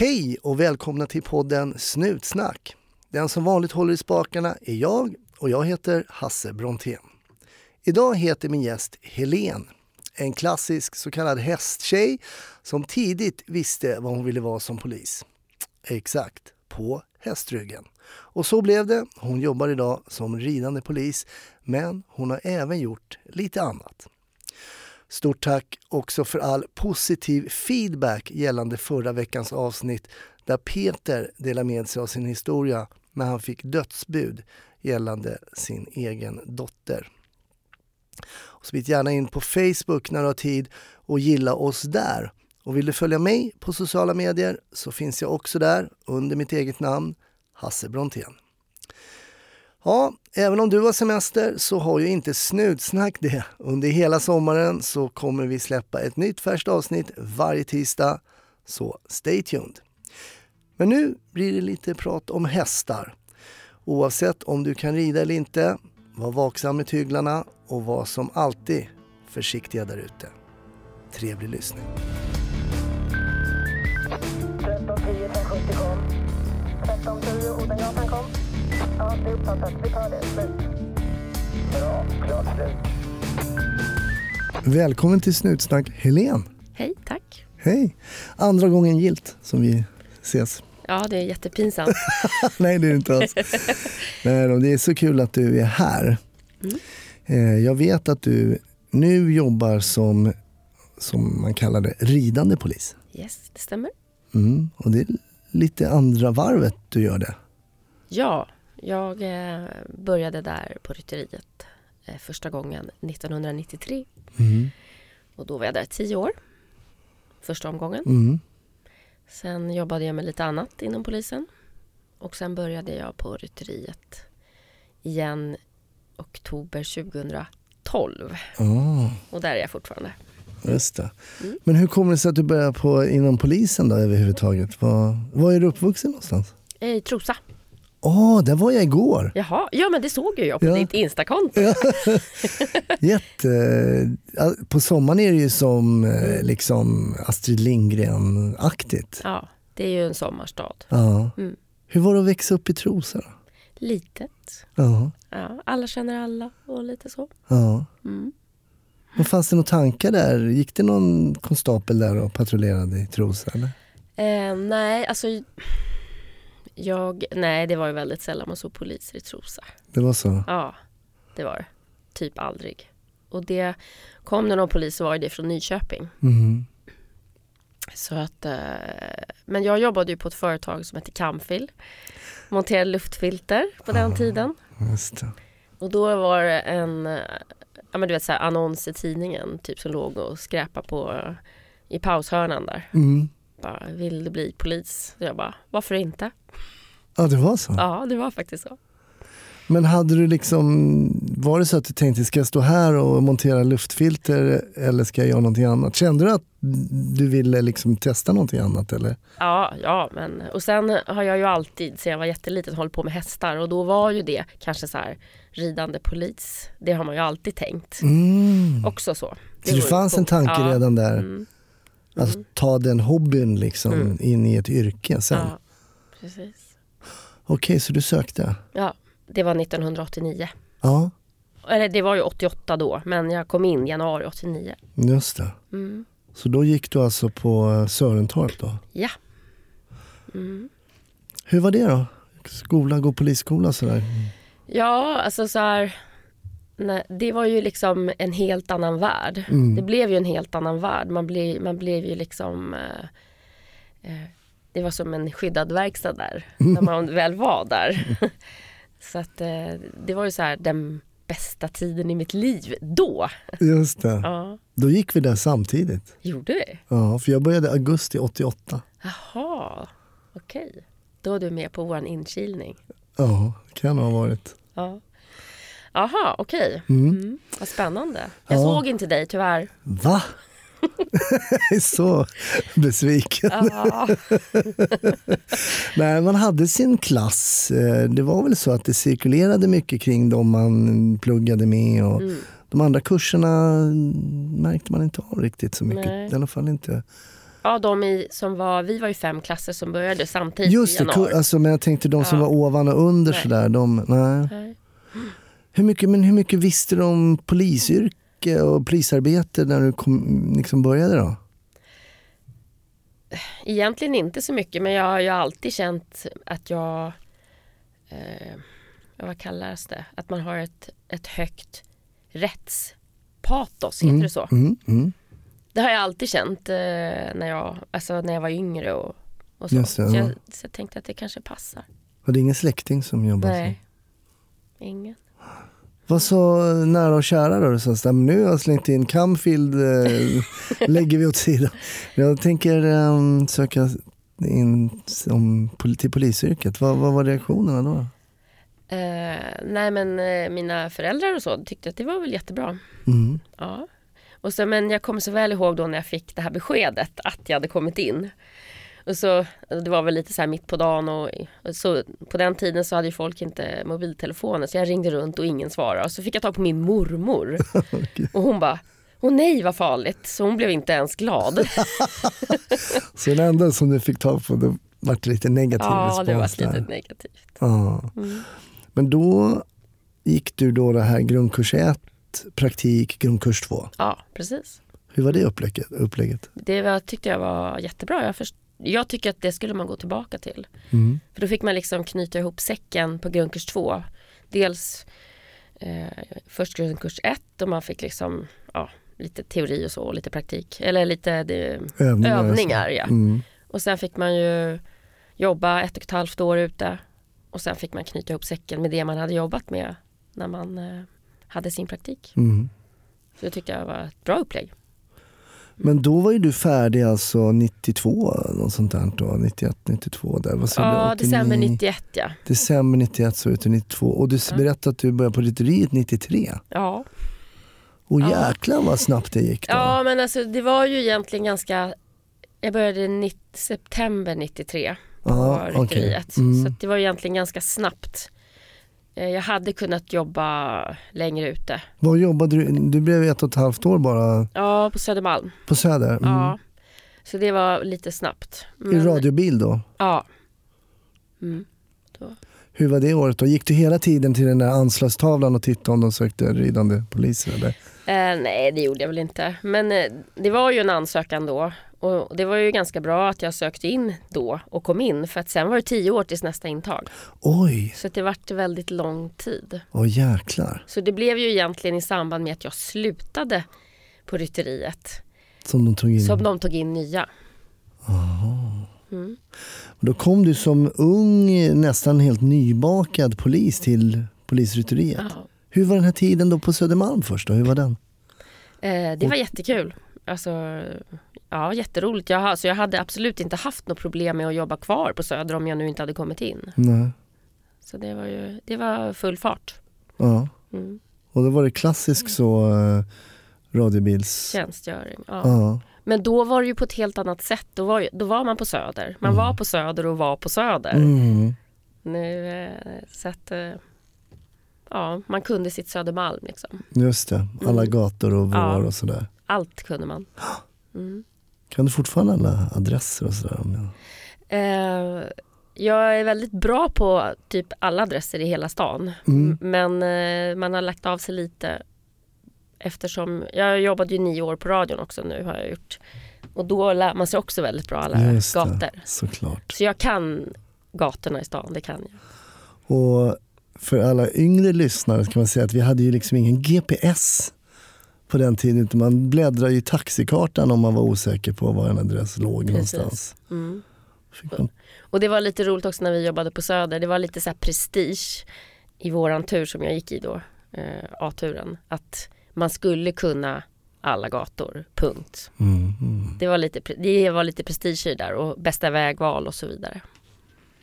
Hej och välkomna till podden Snutsnack. Den som vanligt håller i spakarna är jag och jag heter Hasse Brontén. Idag heter min gäst Helen. En klassisk så kallad hästtjej som tidigt visste vad hon ville vara som polis. Exakt, på hästryggen. Och så blev det. Hon jobbar idag som ridande polis men hon har även gjort lite annat. Stort tack också för all positiv feedback gällande förra veckans avsnitt där Peter delar med sig av sin historia när han fick dödsbud gällande sin egen dotter. Och Smit gärna in på Facebook när du har tid och gilla oss där. Och vill du följa mig på sociala medier så finns jag också där under mitt eget namn, Hasse Brontén. Ja, även om du har semester så har ju inte Snutsnack det. Under hela sommaren så kommer vi släppa ett nytt färskt avsnitt varje tisdag. Så stay tuned! Men nu blir det lite prat om hästar. Oavsett om du kan rida eller inte, var vaksam med tyglarna och var som alltid försiktiga där ute. Trevlig lyssning. 1310 1070 kom. 1310 Odengatan kom. Ja, det är uppfattat. Vi tar det. Slut. Bra. Klart slut. Välkommen till Snutsnack Helen. Hej, tack. Hej! Andra gången gilt som vi ses. Ja, det är jättepinsamt. Nej, det är det inte alls. Nej, det är så kul att du är här. Mm. Eh, Jag vet att du nu jobbar som, som man kallar det, ridande polis. Yes, det stämmer. Mm. Och det är lite andra varvet du gör det. Ja, jag eh, började där på rytteriet eh, första gången 1993. Mm. Och då var jag där tio år. Första omgången. Mm. Sen jobbade jag med lite annat inom polisen. Och sen började jag på rytteriet igen oktober 2012. Ah, Och där är jag fortfarande. just det. Mm. Men hur kommer det sig att du börjar på, inom polisen då överhuvudtaget? Var, var är du uppvuxen någonstans? I Trosa. Åh, där var jag igår! Jaha, ja men det såg ju jag på Ja. ditt Instakonto. Ja. Jätte... ja, På sommaren är det ju som eh, liksom Astrid Lindgren-aktigt. Ja, det är ju en sommarstad. Ja. Mm. Hur var det att växa upp i Trosa? Litet. Ja. Ja, alla känner alla och lite så. ja. Mm. Men fanns det några tankar där? Gick det någon konstapel där och patrullerade i Trosa? Eller? Eh, nej, alltså jag, nej, det var ju väldigt sällan man såg poliser i Trosa. Det var så? Ja, det var det. Typ aldrig. Och det kom det någon polis så var det från Nyköping. Mhm. Så att, eh, men jag jobbade ju på ett företag som heter Camfil. Monterade luftfilter på den Ah. tiden. Och då var det en ja, men du vet, så här, annons i tidningen typ som låg och skräpade på i paushörnan där. Mm. Vill du bli polis? Så jag bara, varför inte? Ja, det var så? Ja, det var faktiskt så. Men hade du liksom, var det så att du tänkte, ska jag stå här och montera luftfilter eller ska jag göra någonting annat? Kände du att du ville liksom testa någonting annat eller? Ja, ja, men och sen har jag ju alltid sedan jag var jätteliten hållit på med hästar och då var ju det kanske så här ridande polis. Det har man ju alltid tänkt. Mm. Också så. Så det fanns en tanke ja. redan där, Mm. Att Mm. ta den hobbyn liksom Mm. in i ett yrke sen? Ja, precis. Okej, så du sökte? Ja, det var 1989. Ja, Eller det var ju 88 då, men jag kom in januari 89. just det. Mm. Så då gick du alltså på eh, Sörentorp då? Ja. Mm. Hur var det då? Skola, gå polisskola sådär? Ja, alltså så här. Nej, det var ju liksom en helt annan värld. Mm. Det blev ju en helt annan värld. Man, ble, man blev ju liksom... Eh, eh, det var som en skyddad verkstad där, när man väl var där. så att eh, det var ju så här den bästa tiden i mitt liv då. Just det. Ja, Då gick vi där samtidigt. gjorde vi? Ja, för jag började augusti 88. Jaha, okej. Då var du med på vår inkilning. Ja, kan ha varit. Ja. Jaha, okej. Mm. Mm, vad spännande. Jag Ja. såg inte dig tyvärr. Va? jag är så besviken. Nej, man hade sin klass. Eh, Det var väl så att det cirkulerade mycket kring dem man pluggade med. Och Mm. De andra kurserna märkte man inte av riktigt så mycket. Nej. I alla fall inte. Ja, de i, som var, vi var ju fem klasser som började samtidigt Just i det, januari. ku- alltså, men jag tänkte de som Ja. var ovan och under Nej. sådär. De, nej. Nej. Hur, mycket, men hur mycket visste du om polisyrke och polisarbete när du kom, liksom började då? Egentligen inte så mycket men jag har ju alltid känt att jag, eh, vad kallas det, att man har ett, ett högt rättspatos, heter det så? Mm, mm. Det har jag alltid känt eh, när, jag, alltså, när jag var yngre och, och så. Det, så, ja. jag, så jag tänkte att det kanske passar. Var det ingen släkting som jobbade så? Nej, ingen. Vad sa nära och kära då? Så "Men nu har jag slängt in Camfield, eh, lägger vi åt sidan. Jag tänker eh, söka in pol- till polisyrket. Vad, vad var reaktionerna då? Eh, nej men eh, mina föräldrar och så tyckte att det var väl jättebra. Mm. Ja. Och så, men jag kommer så väl ihåg då när jag fick det här beskedet att jag hade kommit in. Och så, det var väl lite så här mitt på dagen och, och så, på den tiden så hade ju folk inte mobiltelefoner så jag ringde runt och ingen svarade. Och så fick jag tag på min mormor och hon bara Åh nej vad farligt, så hon blev inte ens glad. Så den enda som du fick tag på, då vart det lite negativ ja, det var respons där. lite negativt. Ja. Mm. Men då gick du då det här grundkurs 1, praktik, grundkurs 2. Ja, precis. Hur var det upplägget? upplägget? Det var, tyckte jag var jättebra. Jag, först, jag tycker att det skulle man gå tillbaka till. Mm. För då fick man liksom knyta ihop säcken på grundkurs två. Dels eh, först grundkurs ett och man fick liksom ja, lite teori och så och lite praktik. Eller lite det, Övningar. och så. övningar. Ja. Mm. Och sen fick man ju jobba ett och ett halvt år ute. Och sen fick man knyta ihop säcken med det man hade jobbat med när man eh, hade sin praktik. Mm. Så det tyckte jag var ett bra upplägg. Men då var ju du färdig alltså 92, något sånt där då, 91, 92 där. Vad Ja, 89? december 91 ja. December 91 så ut till 92 och du Ja. berättade att du började på rytteriet 93. Ja, Och Ja. jäklar vad snabbt det gick då. Ja, men alltså det var ju egentligen ganska... Jag började 90, september 93 på Ja, okej. rytteriet. Mm. Så det var egentligen ganska snabbt. Eh, Jag hade kunnat jobba längre ute. Vad jobbade du? Du blev ett och ett halvt år bara Ja, på Södermalm. på Söder. Mm. Ja. Så det var lite snabbt. I Men- radiobil då? Ja. Mm. Hur var det året då? Gick du hela tiden till den där anslagstavlan och tittade om de sökte ridande poliser? Eller? Eh, nej, det gjorde jag väl inte. Men eh, det var ju en ansökan då. Och det var ju ganska bra att jag sökte in då och kom in. För att sen var det tio år tills nästa intag. Oj, Så det vart väldigt lång tid. åh jäklar. Så det blev ju egentligen i samband med att jag slutade på rytteriet Som de tog in. som de tog in nya. Mm. Då kom du som ung, nästan helt nybakad polis till polisrytteriet. Ja. Hur var den här tiden då på Södermalm först då? Hur var den? Eh, det var jättekul. Alltså, ja, jätteroligt. Jag, alltså, jag hade absolut inte haft något problem med att jobba kvar på Söder om jag nu inte hade kommit in. Nej. Så det var ju det var full fart. Ja. Mm. Och då var det klassisk så uh, radiobils... Tjänstgöring. Ja. Ja. Men då var det ju på ett helt annat sätt. Då var, då var man på Söder. Man var på Söder och var på Söder. Mm. Nu, eh, så att, eh, ja, man kunde sitt Södermalm liksom. Just det, alla Mm. gator och var Ja. och sådär. Allt kunde man. Mm. Kan du fortfarande alla adresser och sådär? Eh, jag är väldigt bra på typ alla adresser i hela stan. Mm. Men eh, man har lagt av sig lite eftersom jag jobbade ju nio år på radion också nu har jag gjort. Och då lär man sig också väldigt bra alla Just det, gator. såklart. Så jag kan gatorna i stan, det kan jag. Och för alla yngre lyssnare kan man säga att vi hade ju liksom ingen GPS på den tiden. Man bläddrade i taxikartan om man var osäker på var en adress låg Precis. någonstans. Mm. Man, Och det var lite roligt också när vi jobbade på Söder. Det var lite så här prestige i våran tur som jag gick i då, eh, A-turen. Att man skulle kunna alla gator, punkt. mm, mm. Det var lite, det var lite prestige där och bästa vägval och så vidare.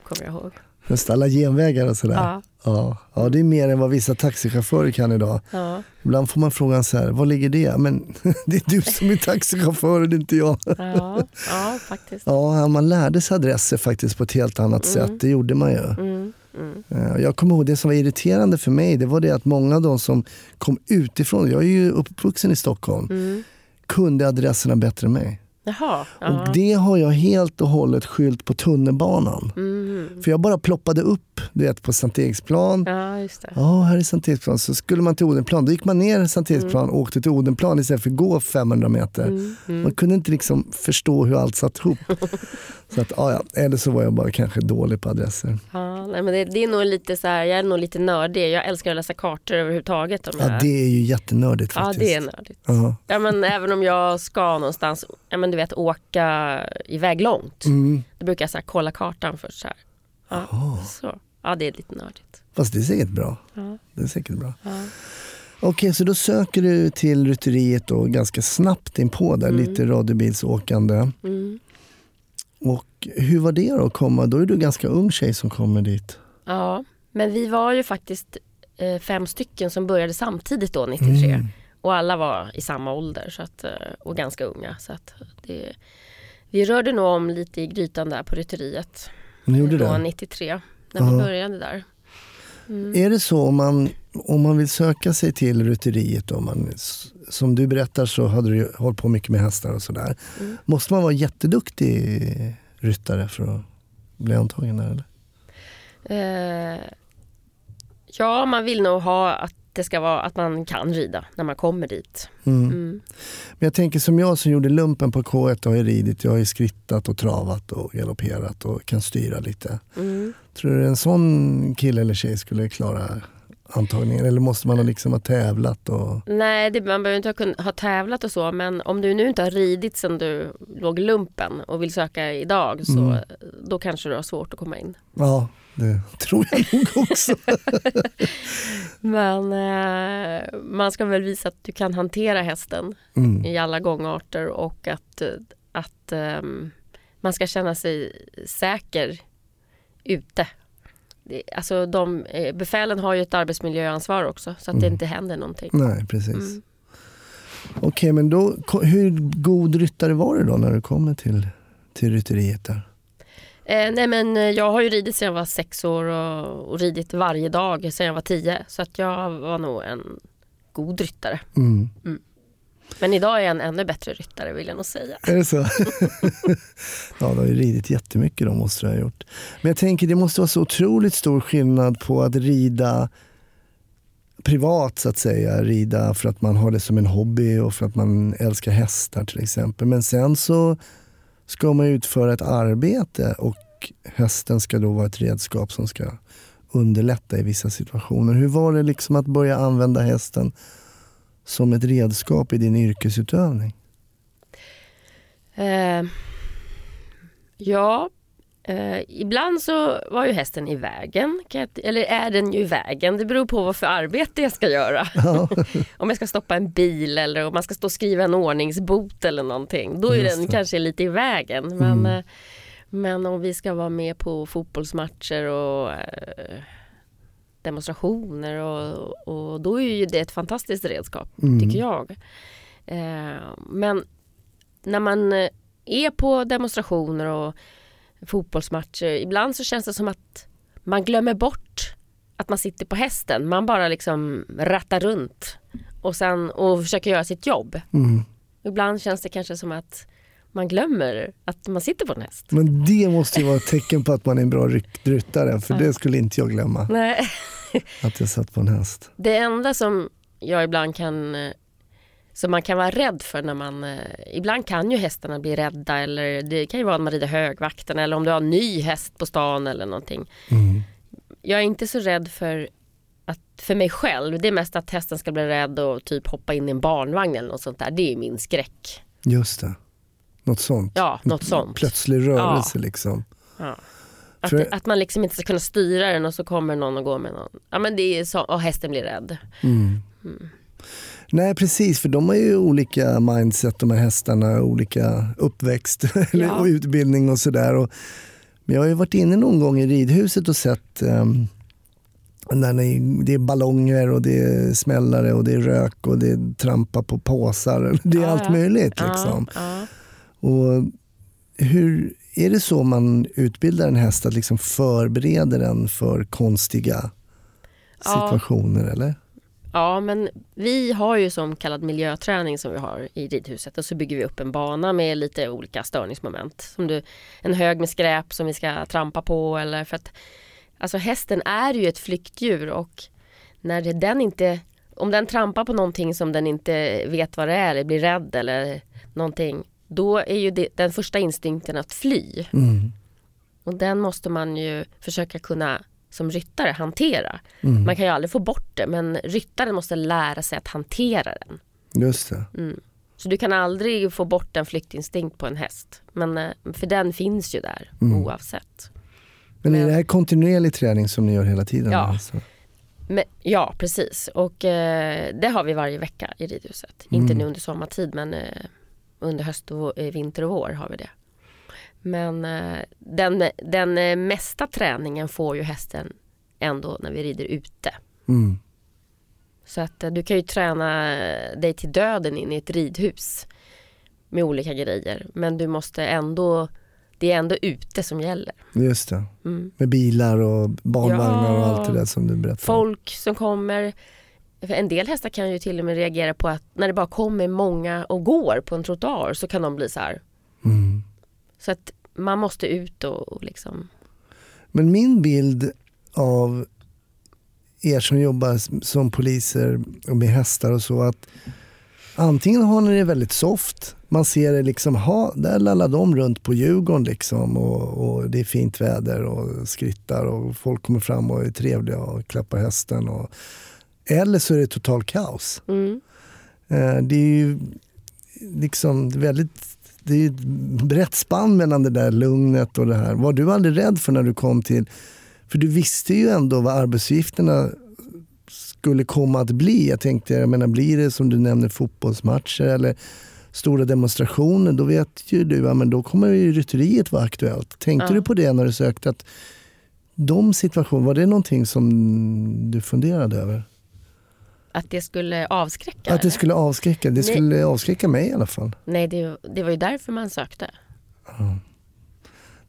Kommer jag ihåg. Just alla genvägar och sådär. Ja, Ja. Ja, det är mer än vad vissa taxichaufförer kan idag. ja, Ibland får man frågan så här, var ligger det? Men det är du som är taxichaufför, det är inte jag. ja, ja faktiskt. Ja, man lärde sig adresser faktiskt på ett helt annat Mm. sätt. Det gjorde man ju. Mm, mm. Eh, Jag kommer ihåg det som var irriterande för mig, det var det att många av de som kom utifrån, jag är ju uppvuxen i Stockholm, Mm. kunde adresserna bättre än mig. Jaha. Ja. Och det har jag helt och hållet skyllt på tunnelbanan. Mm. För jag bara ploppade upp du vet, på Sankt Eriksplan. ja, just det. Ja, här är Sankt Eriksplan. Så skulle man till Odenplan. Då gick man ner Sankt Eriksplan och åkte till Odenplan istället för att gå 500 meter. Mm. Mm. Man kunde inte liksom förstå hur allt satt ihop. så att, ja, ja. Eller så var jag bara kanske dålig på adresser. Ja, nej, men det, det är nog lite så här, jag är nog lite nördig. Jag älskar att läsa kartor överhuvudtaget. Om Ja, jag... det är ju jättenördigt ja, faktiskt. det är nördigt. Ja. Ja, men även om jag ska någonstans, ja, men du vet åka iväg långt. Mm. Då brukar jag så här, kolla kartan först. Så här. Ja, Jaha. så. ja, det är lite nördigt. Fast det är säkert bra. Ja, Det är säkert bra. ja. Okej, så då söker du till rytteriet då ganska snabbt inpå där, Mm. lite radiobilsåkande. Mm. Och hur var det då att komma? Då är du ganska ung tjej som kommer dit. ja, men vi var ju faktiskt eh, fem stycken som började samtidigt då, 93. Mm. Och alla var i samma ålder så att, eh, och ganska unga. Så att det, vi rörde nog om lite i grytan där på rytteriet. Ni gjorde då det? 93, när Ja. vi började där. Mm. Är det så om man, om man vill söka sig till rytteriet, då, man, som du berättar så hade du hållit på mycket med hästar och sådär. Mm. Måste man vara jätteduktig ryttare för att bli antagen där? Eller? Eh, ja, man vill nog ha att det ska vara att man kan rida när man kommer dit. Mm. Mm. Men jag tänker som jag som gjorde lumpen på K1 har ju ridit, jag har ju skrittat och travat och galopperat och kan styra lite. Mm. Tror du en sån kille eller tjej skulle klara antagningen? Eller måste man ha liksom ha tävlat? Och... Nej, det, man behöver inte ha, ha tävlat och så men om du nu inte har ridit sedan du låg lumpen och vill söka idag så Mm. då kanske du har svårt att komma in. Ja, det tror jag nog också. Men eh, man ska väl visa att du kan hantera hästen Mm. i alla gångarter och att, att ehm, man ska känna sig säker ute. Det, alltså de, eh, befälen har ju ett arbetsmiljöansvar också så att det Mm. inte händer någonting. Nej, precis. Mm. Okej, men då, hur god ryttare var du då när du kommer till, till rytteriet där? Eh, nej men eh, jag har ju ridit sedan jag var sex år och, och ridit varje dag sedan jag var tio så att jag var nog en god ryttare. Mm. Men idag är jag en ännu bättre ryttare vill jag nog säga. Är det så? ja, du har ju ridit jättemycket då måste du ha gjort. Men jag tänker det måste vara så otroligt stor skillnad på att rida privat så att säga. Rida för att man har det som en hobby och för att man älskar hästar till exempel. Men sen så ska man utföra ett arbete och hästen ska då vara ett redskap som ska underlätta i vissa situationer. Hur var det liksom att börja använda hästen som ett redskap i din yrkesutövning? Eh, ja, eh, ibland så var ju hästen i vägen. Jag, eller är den ju i vägen? Det beror på vad för arbete jag ska göra. Ja. om jag ska stoppa en bil eller om man ska stå och skriva en ordningsbot eller någonting. Då är Just den det. kanske lite i vägen. Men, Mm. eh, men om vi ska vara med på fotbollsmatcher och eh, demonstrationer och, och då är ju det ett fantastiskt redskap Mm. tycker jag. Eh, men när man eh, är på demonstrationer och fotbollsmatcher, ibland så känns det som att man glömmer bort att man sitter på hästen. Man bara liksom rattar runt och, sen, och försöker göra sitt jobb. Mm. Ibland känns det kanske som att man glömmer att man sitter på en häst. Men det måste ju vara ett tecken på att man är en bra ryttare, för det skulle inte jag glömma, Nej. att jag satt på en häst. Det enda som jag ibland kan eh, som man kan vara rädd för när man eh, Ibland kan ju hästarna bli rädda eller det kan ju vara att man rider högvakten eller om du har en ny häst på stan eller någonting. Mm. Jag är inte så rädd för att för mig själv. Det är mest att hästen ska bli rädd och typ hoppa in i en barnvagn eller något sånt där. Det är min skräck. Just det, något sånt. Ja, något sånt. Plötslig rörelse liksom. Ja. Att, För- att man liksom inte ska kunna styra den och så kommer någon och går med någon. Ja men det är så, och hästen blir rädd. Mm. Nej precis, för de har ju olika mindset de här hästarna, olika uppväxt Ja. och utbildning och sådär. Men jag har ju varit inne någon gång i ridhuset och sett um, när ni, det är ballonger och det är smällare och det är rök och det är trampa på påsar. Det är Ja, allt ja. möjligt. Liksom. Ja. Och hur, är det så man utbildar en häst att liksom förbereda den för konstiga situationer? Eller? Ja, men vi har ju som kallad miljöträning som vi har i ridhuset och så bygger vi upp en bana med lite olika störningsmoment. Som du, en hög med skräp som vi ska trampa på eller för att alltså hästen är ju ett flyktdjur och när det, den inte om den trampar på någonting som den inte vet vad det är eller blir rädd eller någonting då är ju det, den första instinkten att fly. Mm. Och den måste man ju försöka kunna som ryttare hantera. Mm. Man kan ju aldrig få bort det men ryttaren måste lära sig att hantera den. Just det. Mm. Så du kan aldrig få bort en flyktinstinkt på en häst. Men, eh, för den finns ju där Mm. oavsett. Men är det här kontinuerlig träning som ni gör hela tiden? Ja. Alltså? Men, ja precis och eh, det har vi varje vecka i ridhuset. Mm. Inte nu under sommartid men eh, under höst, och, eh, vinter och vår har vi det. Men eh, den, den eh, mesta träningen får ju hästen ändå när vi rider ute. Mm. Så att eh, du kan ju träna dig till döden in i ett ridhus med olika grejer. Men du måste ändå, det är ändå ute som gäller. Just det. Mm. Med bilar och barnvagnar och Ja. allt det där som du berättade. Folk som kommer. En del hästar kan ju till och med reagera på att när det bara kommer många och går på en trottoar så kan de bli så här. Mm. Så att man måste ut och, och liksom. Men min bild av er som jobbar som poliser och med hästar och så att antingen har ni det väldigt soft, man ser det liksom, ha, där lallar de runt på Djurgården liksom och, och det är fint väder och skrittar och folk kommer fram och är trevliga och klappar hästen. Och, eller så är det total kaos. Mm. Eh, det är ju liksom väldigt det är ett brett spann mellan det där lugnet och det här. Var du aldrig rädd för när du kom till... För du visste ju ändå vad arbetsuppgifterna skulle komma att bli. Jag tänkte, jag menar, blir det som du nämner fotbollsmatcher eller stora demonstrationer, då vet ju du, ja, men då kommer ju rytteriet vara aktuellt. Tänkte Ja. du på det när du sökte? att de situationerna, var det någonting som du funderade över? Att det skulle avskräcka. Att det skulle avskräcka? Det Nej. skulle avskräcka mig i alla fall. Nej, det, det var ju därför man sökte.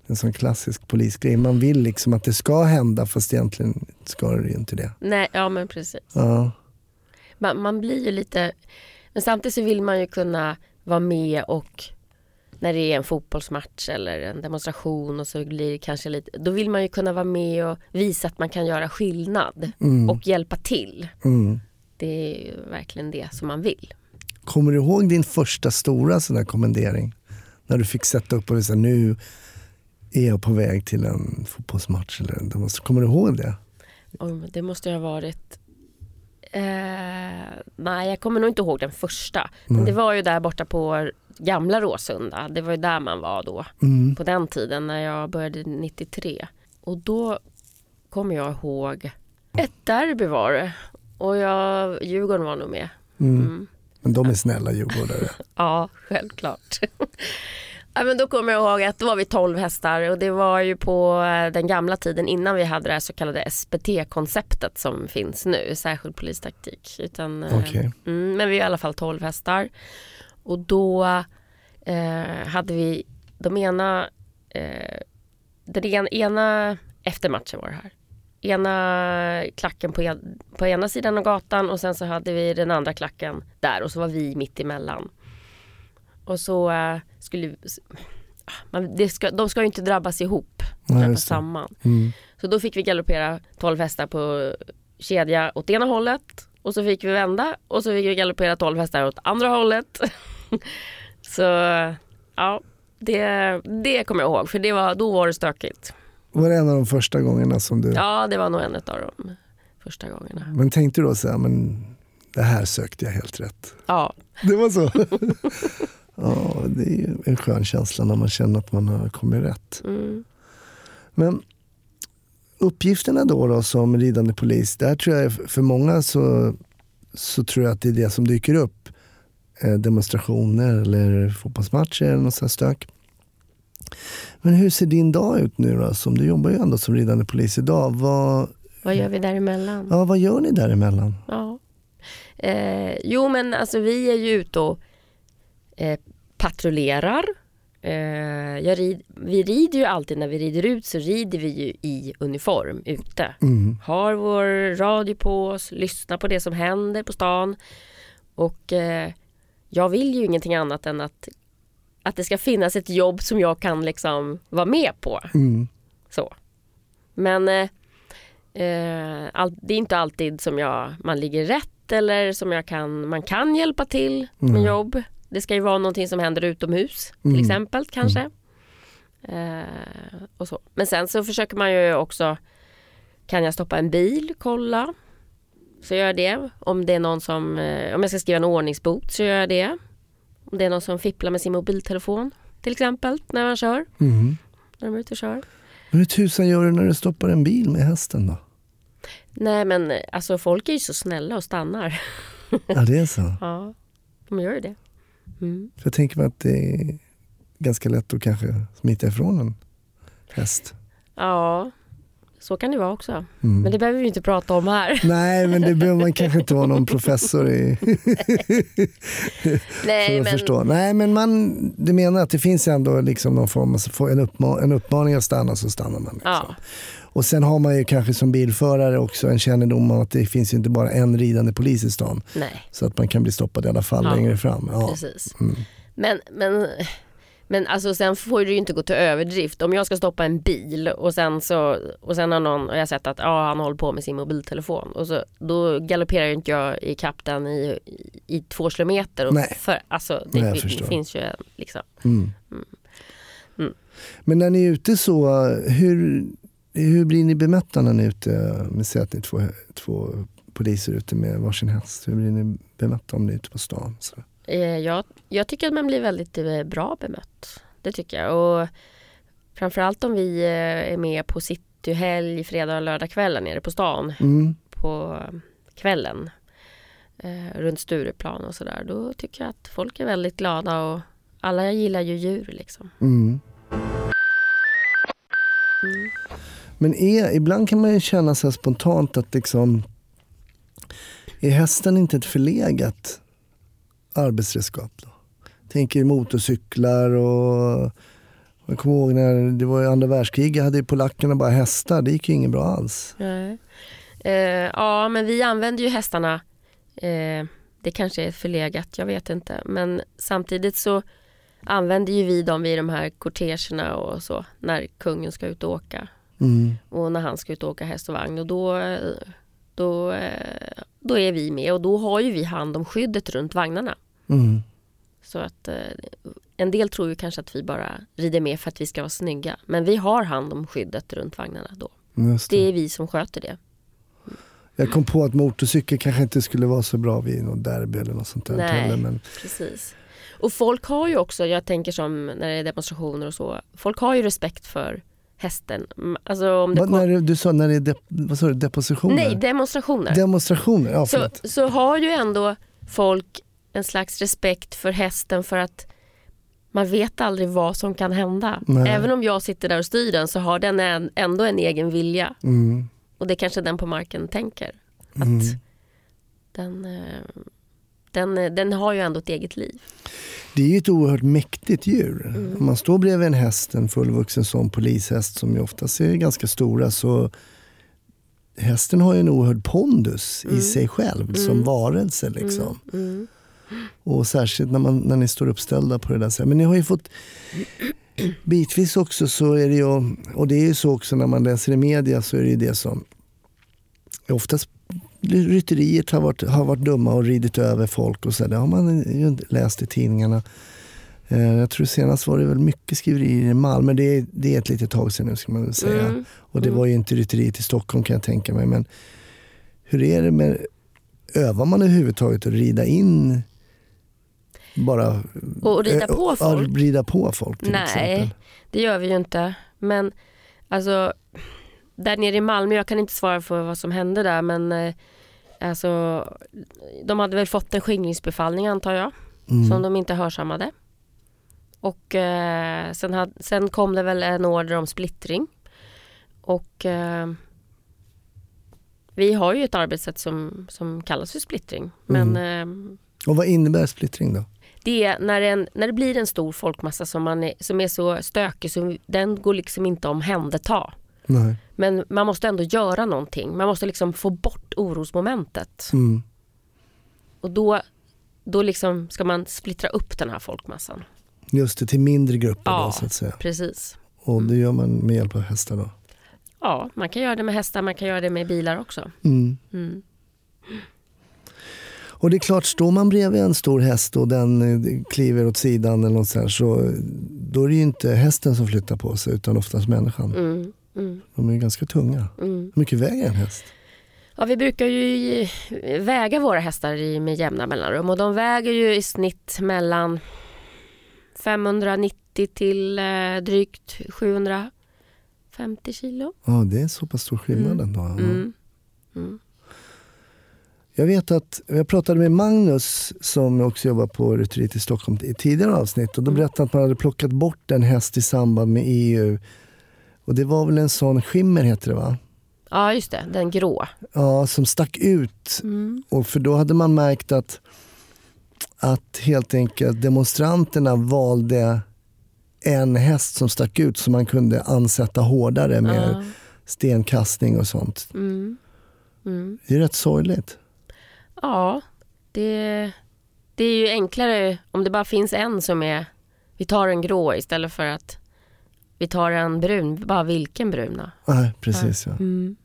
En sån klassisk polisgrej. Man vill liksom att det ska hända fast egentligen ska det ju inte det. Nej, ja men precis. Ja. Man, man blir ju lite, men samtidigt så vill man ju kunna vara med och när det är en fotbollsmatch eller en demonstration och så blir det kanske lite, då vill man ju kunna vara med och visa att man kan göra skillnad Mm. och hjälpa till. Mm. Det är ju verkligen det som man vill. Kommer du ihåg din första stora sån där kommendering? När du fick sätta upp och säga nu är jag på väg till en fotbollsmatch. Eller en demonstration. Kommer du ihåg det? Det måste ha varit eh, Nej, jag kommer nog inte ihåg den första. Men det var ju där borta på gamla Råsunda. Det var ju där man var då. Mm. på den tiden när jag började 93. Och då kommer jag ihåg ett derby var det. Och jag, Djurgården var nog med. Mm. Mm. Men de är snälla djurgårdare. Ja, självklart. ja, men då kommer jag ihåg att då var vi 12 hästar och det var ju på eh, den gamla tiden innan vi hade det här så kallade SPT-konceptet som finns nu, särskild polistaktik. Utan, eh, Okej. mm, men vi är i alla fall 12 hästar. Och då eh, hade vi de ena, eh, den ena, ena efter matchen var det här. Ena klacken på, en, på ena sidan av gatan och sen så hade vi den andra klacken där och så var vi mitt emellan. Och så eh, skulle man, ska, de ska ju inte drabbas ihop, Nej, drabbas samman. Mm. Så då fick vi galoppera 12 hästar på kedja åt ena hållet och så fick vi vända och så fick vi galoppera 12 hästar åt andra hållet. så ja, det, det kommer jag ihåg för det var, då var det stökigt. Var det en av de första gångerna som du... Ja, det var nog en av de första gångerna. Men tänkte du då så här, men det här sökte jag helt rätt. Ja, Det var så? ja, det är ju en skön känsla när man känner att man har kommit rätt. mm, Men uppgifterna då, då som ridande polis, där tror jag för många så, så tror jag att det är det som dyker upp. Eh, demonstrationer eller fotbollsmatcher eller något sånt stök. Men hur ser din dag ut nu då? Som du jobbar ju ändå som ridande polis idag. Vad, vad gör vi däremellan? ja, vad gör ni däremellan? Ja. Eh, jo men alltså vi är ju ute och eh, patrullerar. Eh, rid, vi rider ju alltid när vi rider ut så rider vi ju i uniform ute. Mm. Har vår radio på oss, lyssnar på det som händer på stan. Och eh, jag vill ju ingenting annat än att, att det ska finnas ett jobb som jag kan liksom vara med på. Mm. Så. Men eh, eh, all, det är inte alltid som jag, man ligger rätt eller som jag kan, man kan hjälpa till med Mm. jobb. Det ska ju vara någonting som händer utomhus till Mm. exempel kanske. Eh, och så. Men sen så försöker man ju också, kan jag stoppa en bil, kolla. Så gör jag det. Om det är någon som, eh, om jag ska skriva en ordningsbot så gör jag det. Om det är någon som fipplar med sin mobiltelefon till exempel när man kör, Mm. när de är ute och kör. Men hur tusan gör du när du stoppar en bil med hästen då? Nej men alltså folk är ju så snälla och stannar. Ja, det är så. Ja, de gör ju det. Mm. Jag tänker mig att det är ganska lätt att kanske smita ifrån en häst. Ja, så kan det vara också. Mm. Men det behöver vi inte prata om här. Nej, men det behöver man kanske inte vara någon professor i för Nej, att men, förstå. Nej, men man, du menar att det finns ändå liksom någon form av en, uppma- en uppmaning att stanna så stannar man. Liksom. ja, Och sen har man ju kanske som bilförare också en kännedom om att det finns ju inte bara en ridande polis i stan. nej, Så att man kan bli stoppad i alla fall Ja, längre fram. Ja. precis. Mm. Men, men, men alltså sen får det ju inte gå till överdrift. Om jag ska stoppa en bil och sen så och sen har någon, och jag sett att ja, han håller på med sin mobiltelefon och så, då galopperar ju inte jag i kapp den i, i, i två kilometer. Och Nej. För, alltså, det, Nej, det, finns ju liksom. Mm. Mm. Men när ni är ute så, hur, hur blir ni bemötta när ni är ute? Med säg att ni är två, två poliser ute med varsin häst. Hur blir ni bemötta om ni är ute på stan? Så. Eh, Jag, jag tycker att man blir väldigt eh, bra bemött. Det tycker jag. Och framförallt om vi eh, är med på cityhelg, fredag och lördagskvällar nere på stan Mm. på kvällen runt Stureplan och sådär. Då tycker jag att folk är väldigt glada och alla gillar ju djur liksom. Mm. Mm. Men är, ibland kan man ju känna så här spontant att liksom, är hästen inte ett förlegat arbetsredskap? Då? Tänker motorcyklar och jag kommer ihåg när det var i andra världskriget hade ju polackerna bara hästar. Det gick ju inget bra alls. Nej. Eh, ja, men vi använder ju hästarna. Eh, det kanske är förlegat, jag vet inte. Men samtidigt så använder ju vi dem vid de här kortegerna och så. När kungen ska ut och åka. Mm. Och när han ska ut och åka häst och vagn. Och då, eh, då, eh, då är vi med och då har ju vi hand om skyddet runt vagnarna. Mm. Så att eh, en del tror ju kanske att vi bara rider med för att vi ska vara snygga. Men vi har hand om skyddet runt vagnarna då. Det. Det är vi som sköter det. Jag kom på att motorcykel kanske inte skulle vara så bra vid något derby eller något sånt där Nej. heller. Men, Precis. Och folk har ju också, jag tänker som när det är demonstrationer och så, folk har ju respekt för hästen. Alltså om det vad, kom... när, du- sa när det är de, vad sa du, depositioner? Nej, demonstrationer. Demonstrationer, ja så, så har ju ändå folk en slags respekt för hästen för att man vet aldrig vad som kan hända. Nej. Även om jag sitter där och styr den så har den en, ändå en egen vilja. Mm. Och det kanske den på marken tänker. Att Mm. den, eh, den, eh, den har ju ändå ett eget liv. Det är ju ett oerhört mäktigt djur. Mm. Om man står bredvid en häst, en fullvuxen sån polishäst som ju oftast är ganska stora så hästen har ju en oerhörd pondus i Mm. sig själv som Mm. varelse. Liksom. Och särskilt när, man, när ni står uppställda på det där sättet. Men ni har ju fått bitvis också så är det ju, och det är ju så också när man läser i media så är det ju det som oftast rytteriet har varit, har varit dumma och ridit över folk och så. Det har man ju läst i tidningarna. Eh, Jag tror senast var det väl mycket skriverier i Malmö. Det är, det är ett litet tag sedan nu ska man väl säga. Mm. Och det Mm. var ju inte rytteriet i Stockholm kan jag tänka mig. Men hur är det med, övar man överhuvudtaget att rida in bara Och rida Eh, på folk? rida på folk till Nej. exempel. Det gör vi ju inte. Men alltså, där nere i Malmö, jag kan inte svara för vad som hände där men eh, alltså, de hade väl fått en skingringsbefallning antar jag, Mm. som de inte hörsammade. Och eh, sen, had, sen kom det väl en order om splittring. Och eh, vi har ju ett arbetssätt som, som kallas för splittring. Men Mm. eh, Och vad innebär splittring då? Det är när, en, när det blir en stor folkmassa som, man är, som är så stökig så den går liksom inte om händerta. Nej. Men man måste ändå göra någonting. Man måste liksom få bort orosmomentet. Mm. Och då, då liksom ska man splittra upp den här folkmassan. Just det, till mindre grupper Ja. då så att säga. Precis. Och det gör man med hjälp av hästar då. Ja, man kan göra det med hästar, man kan göra det med bilar också. Mm. Mm. Och det är klart, står man bredvid en stor häst och den eh, kliver åt sidan eller något så, här, så eh, då är det ju inte hästen som flyttar på sig utan oftast människan. Mm. Mm. De är ju ganska tunga. Mm. Hur mycket väger en häst? Ja, vi brukar ju väga våra hästar med jämna mellanrum och de väger ju i snitt mellan 590 till eh, drygt 750 kilo. Ja, det är så pass stor skillnad Mm. ändå. Ja. Mm. Mm. Jag vet att jag pratade med Magnus som också jobbar på Rytteriet i Stockholm i tidigare avsnitt och då Mm. berättade han att man hade plockat bort en häst i samband med EU. Och det var väl en sån skimmer heter det va? Ja, just det. Den grå. Ja, som stack ut. Mm. Och för då hade man märkt att, att helt enkelt demonstranterna valde en häst som stack ut som man kunde ansätta hårdare med Ja. stenkastning och sånt. Mm. Mm. Det är rätt sorgligt. Ja, det, det är ju enklare om det bara finns en som är... Vi tar en grå istället för att vi tar en brun. Bara vilken bruna? Nej, precis ja. Mm.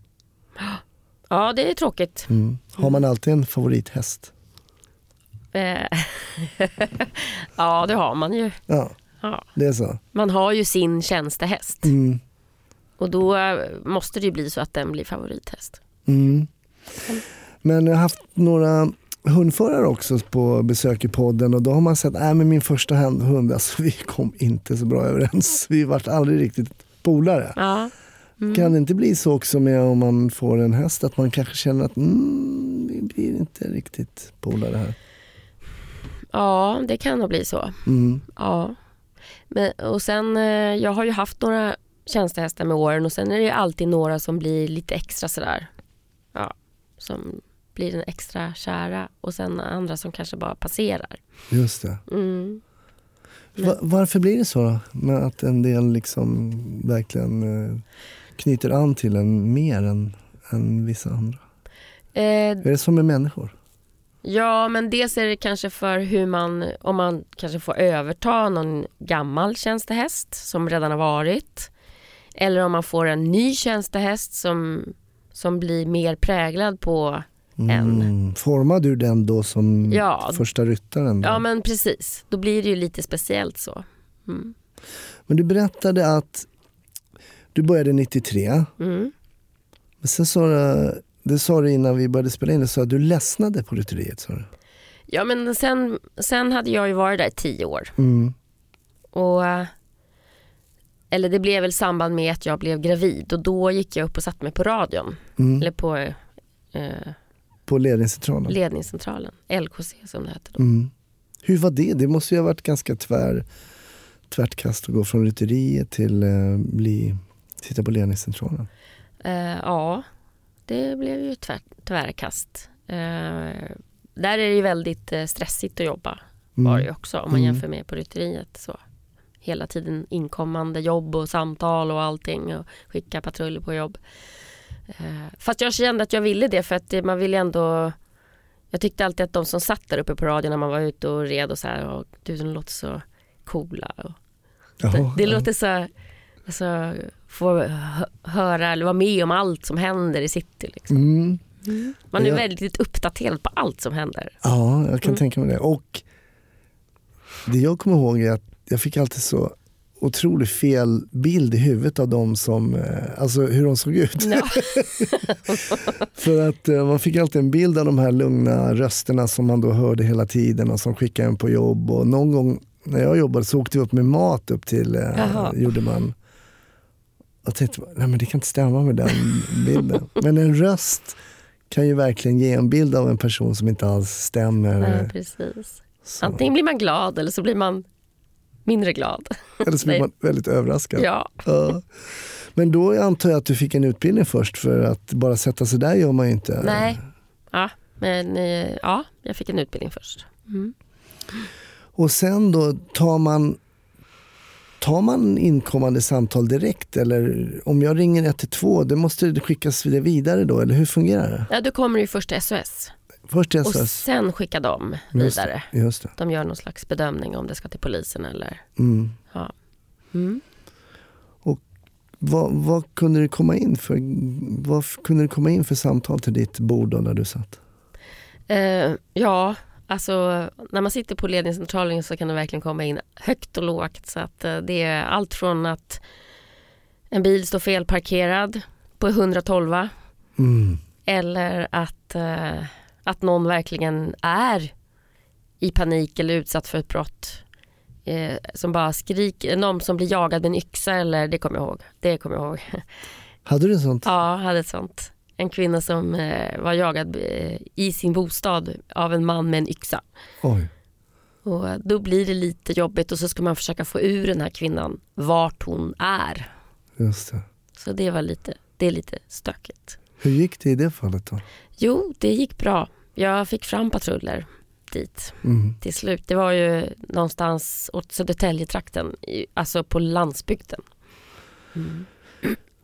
Ja, det är tråkigt. Mm. Har man alltid en favorithäst? Eh, ja, det har man ju. Ja, Ja. det är så. Man har ju sin tjänstehäst Mm. och då måste det ju bli så att den blir favorithäst. Mm. Men jag har haft några hundförare också på besök i podden och då har man sett att min första hund, alltså, vi kom inte så bra överens. Vi vart aldrig riktigt polare. Ja. Mm. Kan det inte bli så också med om man får en häst att man kanske känner att mm, vi blir inte riktigt polare här. ja, det kan nog bli så. Mm. Ja. Men, och sen, eh, jag har ju haft några tjänstehästar med åren och sen är det ju alltid några som blir lite extra sådär. Ja, som blir en extra kära och sen andra som kanske bara passerar. Just det. Mm. Va- varför blir det så då? Med att en del liksom verkligen eh, knyter an till en mer än, än vissa andra? Eh, Är det som med människor? ja, men dels är det kanske för hur man, om man kanske får överta någon gammal tjänstehäst som redan har varit. Eller om man får en ny tjänstehäst som, som blir mer präglad på Mm. Formar du den då som Ja. första ryttaren? Då? Ja men precis, då blir det ju lite speciellt så. Mm. Men du berättade att du började 93. Mm. Men sen sa du, det sa du innan vi började spela in, det sa att du ledsnade på rytteriet. Sa du. Ja men sen, sen hade jag ju varit där i tio år. Mm. Och, eller det blev väl samband med att jag blev gravid och då gick jag upp och satte mig på radion. Mm. Eller på eh, På ledningscentralen. ledningscentralen, LKC som det hette då. Mm. Hur var det? Det måste ju ha varit ganska tvär, tvärt kast att gå från rytteriet till eh, bli, sitta på ledningscentralen. Eh, ja, det blev ju tvär, tvärkast. Eh, där är det ju väldigt eh, stressigt att jobba. var det ju också om man Mm. jämför med på rytteriet. Så. Hela tiden inkommande jobb och samtal och allting och skicka patruller på jobb. Eh, fast jag kände att jag ville det för att man vill ändå Jag tyckte alltid att de som satt där uppe på radion när man var ute och red och så här och du de låter så coola. Och, Jaha, det, det låter så Alltså, få hö- höra eller vara med om allt som händer i city. Liksom. Mm. Man är Ja. väldigt uppdaterad på allt som händer. Ja, jag kan Mm. tänka mig det. Och det jag kommer ihåg är att jag fick alltid så otroligt fel bild i huvudet av dem som, eh, alltså hur de såg ut. Ja. För att eh, man fick alltid en bild av de här lugna rösterna som man då hörde hela tiden och som skickade en på jobb. Och någon gång när jag jobbade så åkte vi upp med mat upp till, eh, Jaha. gjorde man. Jag tänkte, nej men det kan inte stämma med den bilden. men en röst kan ju verkligen ge en bild av en person som inte alls stämmer. Ja, precis. Så. Antingen blir man glad eller så blir man mindre glad. Eller så blir man väldigt överraskad. Ja, Ja. Men då antar jag att du fick en utbildning först för att bara sätta sig där gör man ju inte. nej. Ja, men eh, ja, jag fick en utbildning först. Mm. Och sen då tar man Tar man inkommande samtal direkt eller om jag ringer 112, det måste skickas vidare då eller hur fungerar det? Ja, då kommer det ju först till SOS Först och sen skickar de Just det. vidare. Just det. De gör någon slags bedömning om det ska till polisen eller... Mm. Ja. Mm. Vad, vad kunde det komma in för vad kunde det komma in för samtal till ditt bord då när du satt? Eh, ja, alltså när man sitter på ledningscentralen så kan det verkligen komma in högt och lågt. Så att eh, det är allt från att en bil står felparkerad på 112 Mm. eller att, eh, att någon verkligen är i panik eller utsatt för ett brott. Eh, som bara skriker, någon som blir jagad med en yxa eller det kommer jag ihåg. Det kommer jag ihåg. Hade du sånt? Ja, jag hade ett sånt. En kvinna som eh, var jagad eh, i sin bostad av en man med en yxa. Oj. Och då blir det lite jobbigt och så ska man försöka få ur den här kvinnan vart hon är. Just det. Så det var lite, det är lite stökigt. Hur gick det i det fallet då? Jo, det gick bra. Jag fick fram patruller dit Mm. till slut. Det var ju någonstans åt Södertäljetrakten, alltså på landsbygden. Mm.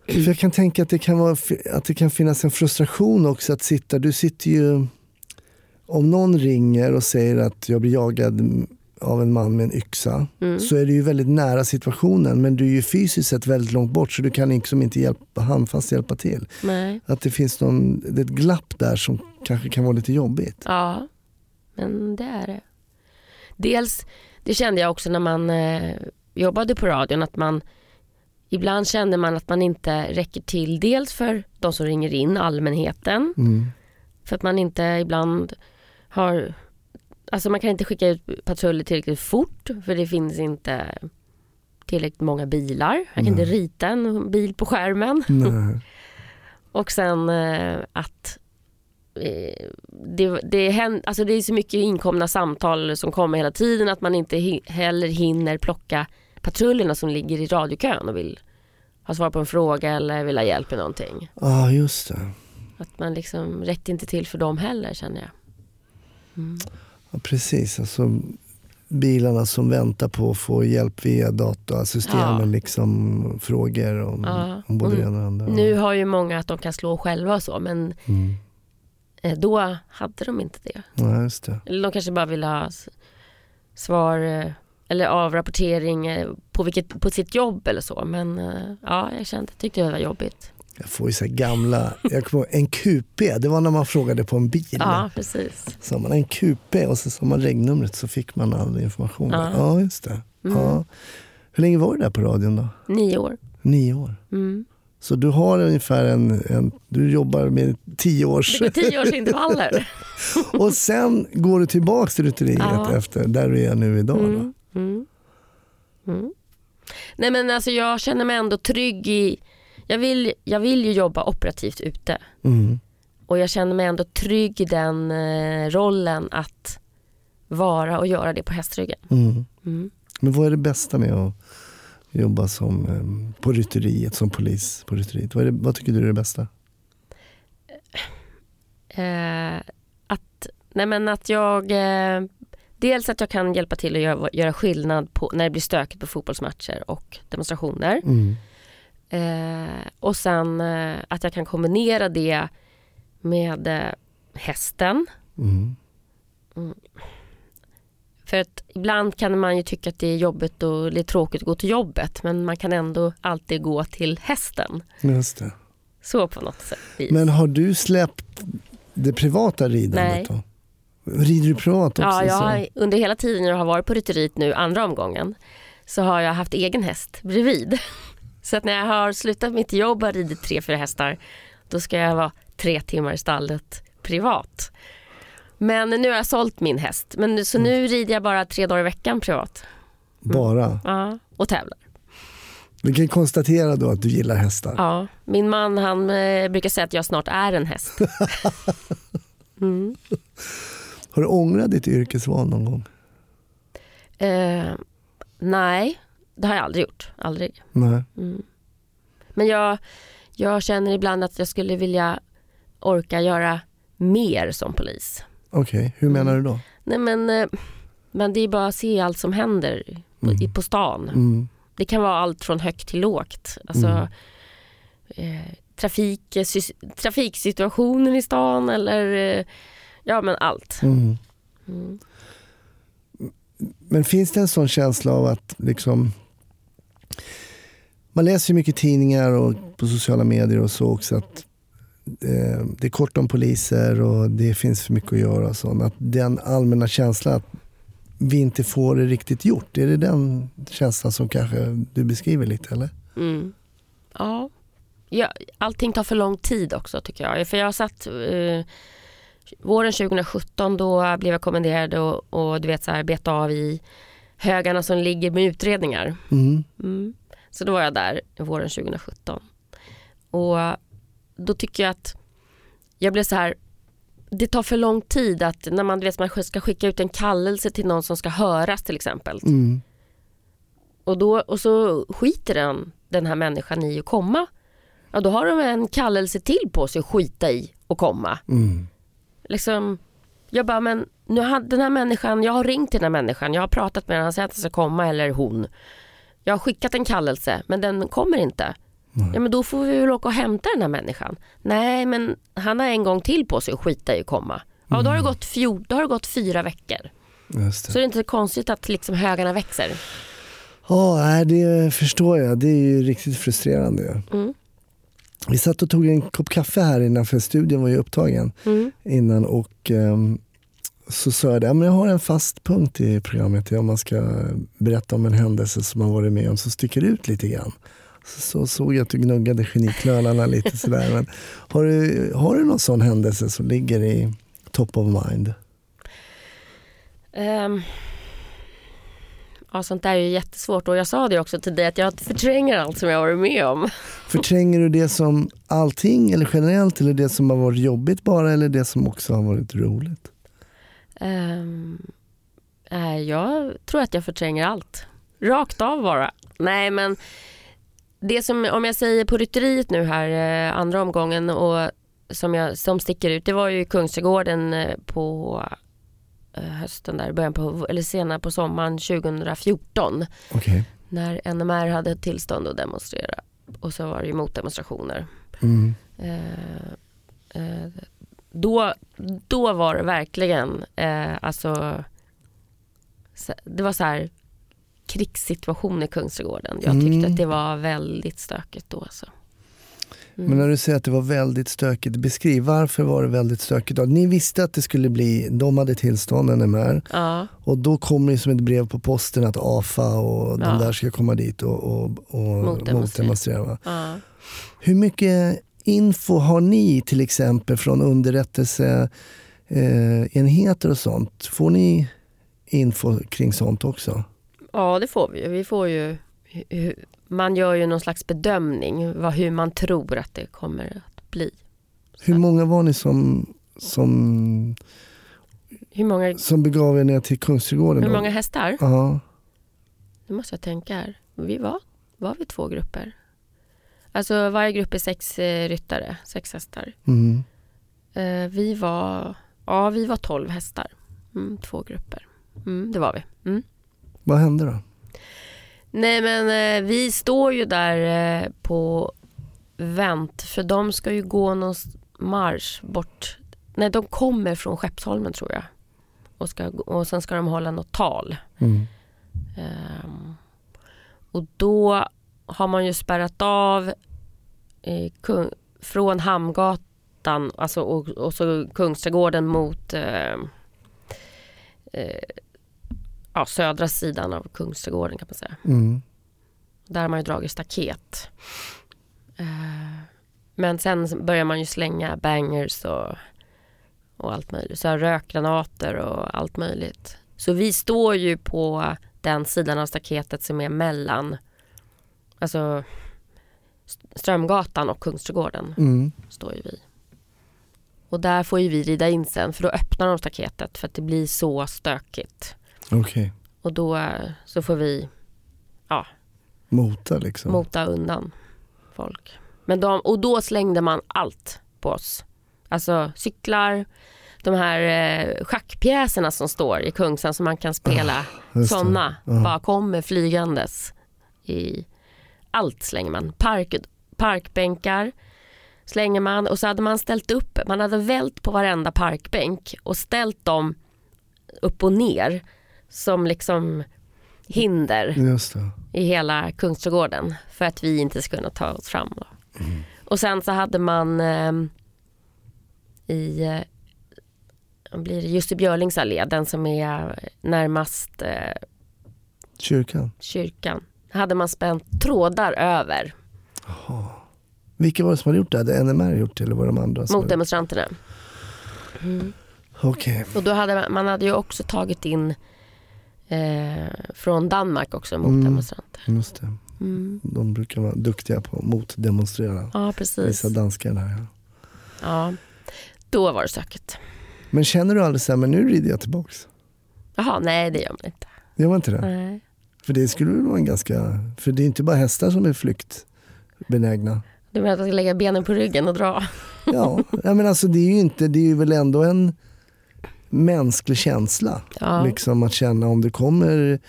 För jag kan tänka att det kan, vara, att det kan finnas en frustration också att sitta, du sitter ju, om någon ringer och säger att jag blir jagad av en man med en yxa Mm. så är du ju väldigt nära situationen men du är ju fysiskt sett väldigt långt bort så du kan liksom inte hjälpa, handfast hjälpa till. Nej. Att det finns någon, det är ett glapp där som kanske kan vara lite jobbigt. Ja, men det är det. Dels, det kände jag också när man eh, jobbade på radion, att man ibland kände man att man inte räcker till. Dels för de som ringer in, allmänheten, Mm. för att man inte ibland har Alltså man kan inte skicka ut patruller tillräckligt fort för det finns inte tillräckligt många bilar. Jag kan inte Nej. rita en bil på skärmen. Och sen eh, att eh, det, det, händer, alltså det är så mycket inkomna samtal som kommer hela tiden att man inte heller hinner plocka patrullerna som ligger i radiokön och vill ha svar på en fråga eller vill ha hjälp med någonting. Ja, just det. Att man liksom räckte inte till för dem heller känner jag. Mm. Ja, precis, alltså bilarna som väntar på att få hjälp via datasystemen, Ja. liksom frågor om, Ja. om både Och det ena och det andra. Nu har ju många att de kan slå själva och så men Mm. eh, då hade de inte det. Ja, just det. Eller de kanske bara vill ha svar eh, eller avrapportering eh, på, vilket, på sitt jobb eller så. Men ja, jag kände, tyckte det var jobbigt. Jag får ju så gamla, jag kommer ihåg, en QP, det var när man frågade på en bil. Ja, precis. Så man en QP och så sa man regnumret så fick man all information. Ja. Ja, just det. Mm. Ja. Hur länge var du där på radion då? Nio år. Nio år. Mm. Så du har ungefär en, en du jobbar med tio års går tio års intervaller. och sen går du tillbaks till rytteriet Ja. efter där du är nu idag. Då. Mm. Mm. Mm. Nej men alltså jag känner mig ändå trygg i, jag vill, jag vill ju jobba operativt ute. Mm. Och jag känner mig ändå trygg i den eh, rollen att vara och göra det på hästryggen. Mm. Mm. Men vad är det bästa med att jobba som, eh, på rytteriet, som polis på rytteriet? Vad, det, vad tycker du är det bästa? Eh, att, nej men att jag eh, Dels att jag kan hjälpa till att göra, göra skillnad på, när det blir stökigt på fotbollsmatcher och demonstrationer. Mm. Eh, och sen eh, att jag kan kombinera det med eh, hästen. Mm. För att ibland kan man ju tycka att det är jobbigt och är tråkigt att gå till jobbet men man kan ändå alltid gå till hästen. Just det. Så på något sätt. vis. Men har du släppt det privata ridandet Nej. då? Rider du privat också? Ja, jag har, under hela tiden jag har varit på rytteriet nu, andra omgången, så har jag haft egen häst bredvid. Så att när jag har slutat mitt jobb och ridit tre, fyra hästar, då ska jag vara tre timmar i stallet privat. Men nu har jag sålt min häst, men så Mm. nu rider jag bara tre dagar i veckan privat. Bara? Ja, och tävlar. Vi kan konstatera då att du gillar hästar. Ja, min man han eh, brukar säga att jag snart är en häst. Mm. Har du ångrat ditt yrkesval någon gång? Eh, nej, det har jag aldrig gjort. Aldrig. Nej. Mm. Men jag, jag känner ibland att jag skulle vilja orka göra mer som polis. Okej, hur menar du då? Nej men eh, Men det är bara att se allt som händer på, Mm. på stan. Mm. Det kan vara allt från högt till lågt. Alltså, Mm. eh, trafik, sys- trafiksituationen i stan eller eh, ja men allt. Mm. Mm. Men finns det en sån känsla av att liksom man läser ju mycket tidningar och på sociala medier och så också att eh, det är kort om poliser och det finns för mycket att göra och sånt. Att den allmänna känslan att vi inte får det riktigt gjort. Är det den känslan som kanske du beskriver lite eller? Mm. Ja. ja. Allting tar för lång tid också tycker jag. För jag satt eh, våren 2017 då blev jag kommenderad och, och du vet så här beta av i högarna som ligger med utredningar. Mm. Mm. Så då var jag där våren 2017. Och då tycker jag att jag blev så här det tar för lång tid att när man, vet, man ska skicka ut en kallelse till någon som ska höras till exempel. Mm. Och, då, och så skiter den, den här människan i att komma. Ja, då har de en kallelse till på sig att skita i och komma. Mm. Liksom, jag bara, men nu har den här människan, jag har ringt till den här människan, jag har pratat med den, han säger att den ska komma eller hon. Jag har skickat en kallelse men den kommer inte. Ja men då får vi väl åka och hämta den här människan. Nej men han har en gång till på sig att skita i att komma. Ja då har det gått, fjor, då har det gått fyra veckor. Just Så det. det är inte konstigt att liksom högarna växer. Ja, nej, det förstår jag. Det är ju riktigt frustrerande. Mm. Vi satt och tog en kopp kaffe här innanför studion var ju upptagen Mm. innan och ehm, så sa jag men jag har en fast punkt i programmet om man ska berätta om en händelse som man varit med om som sticker ut lite grann. Så, så såg jag att du gnuggade geniknölarna lite sådär. Men har, du, har du någon sån händelse som ligger i top of mind? Ehm, ja, sånt där är ju jättesvårt och jag sa det också till dig att jag förtränger allt som jag varit med om. Förtränger du det som allting eller generellt eller det som har varit jobbigt bara eller det som också har varit roligt? Um, jag tror att jag förtränger allt. Rakt av bara. Nej men det som, om jag säger på rytteriet nu här eh, andra omgången och som, jag, som sticker ut det var ju Kungsträdgården eh, på hösten där, början på, eller senare på sommaren 2014 Okej. när NMR hade tillstånd att demonstrera och så var det ju motdemonstrationer. Mm. Eh, eh, då, då var det verkligen, eh, alltså, så, det var så här krigssituation i Kungsträdgården. Jag tyckte Mm. att det var väldigt stökigt då. Alltså. Mm. Men när du säger att det var väldigt stökigt, beskriv varför var det väldigt stökigt? Då? Ni visste att det skulle bli, de hade tillstånd NMR Ja, och då kommer det som ett brev på posten att AFA och de Ja. där ska komma dit och, och, och Motdemonstrera. va? ja. Hur mycket info har ni till exempel från underrättelseenheter enheter och sånt? Får ni info kring sånt också? ja, det får vi. Vi får ju man gör ju någon slags bedömning vad, hur man tror att det kommer att bli. Hur många var ni som, som, Hur många, som begav er ner till Kungsträdgården? hur då? många hästar? Ja. Nu måste jag tänka här. Vi var, var vi två grupper? Alltså varje grupp är sex eh, ryttare, sex hästar. Mm. Eh, vi var, ja vi var tolv hästar. Mm, två grupper. Mm, det var vi. Mm. Vad hände då? Nej men eh, vi står ju där på vänt för de ska ju gå någon marsch bort. Nej de kommer från Skeppsholmen tror jag. Och, ska, och sen ska de hålla något tal. Ehm, och då har man ju spärrat av eh, kung, från Hamngatan alltså, och, och så Kungsträdgården mot eh, eh, ja, södra sidan av Kungsträdgården kan man säga. Mm. Där har man ju dragit staket. Eh, men sen börjar man ju slänga bangers och, och allt möjligt. Så rökgranater och allt möjligt. Så vi står ju på den sidan av staketet som är mellan alltså Strömgatan och Kungsträdgården Mm. står ju vi. Och där får ju vi rida in sen för då öppnar de staketet för att det blir så stökigt. Okej. Och då eh, så får vi Mota liksom. mota undan folk. Men de, och då slängde man allt på oss. Alltså cyklar. de här eh, schackpjäserna som står i Kungsan som man kan spela. Just det. Sådana Ja. bara kommer flygandes. I allt slänger man. Park, parkbänkar slänger man och så hade man ställt upp, man hade vält på varenda parkbänk och ställt dem upp och ner som liksom hinder i hela Kungsträdgården för att vi inte skulle kunna ta oss fram. Då. Och sen så hade man eh, i eh, vad blir det, Jussi Björlings allé, den som är närmast eh, Kyrkan. kyrkan, hade man spänt trådar över Vilka var det som hade gjort det? Hade NMR gjort det eller var det de andra? som mot demonstranterna. Okej. Och då hade man, hade ju också tagit in eh, från Danmark också mot Mm. demonstranter. Just det. Mm. De brukar vara duktiga på att motdemonstrera. Ja, precis. Vissa danskar där. Ja. Ja. Då var det stökigt. Men känner du aldrig så här, men nu rider jag tillbaks? Jaha, nej det gör man inte. Gör man inte det? Nej. För det skulle väl vara en ganska... För det är inte bara hästar som är flyktbenägna. Du menar att jag ska lägga benen på ryggen och dra? Ja, ja men alltså det är ju inte, det är ju väl ändå en mänsklig känsla. Ja. Liksom att känna om det kommer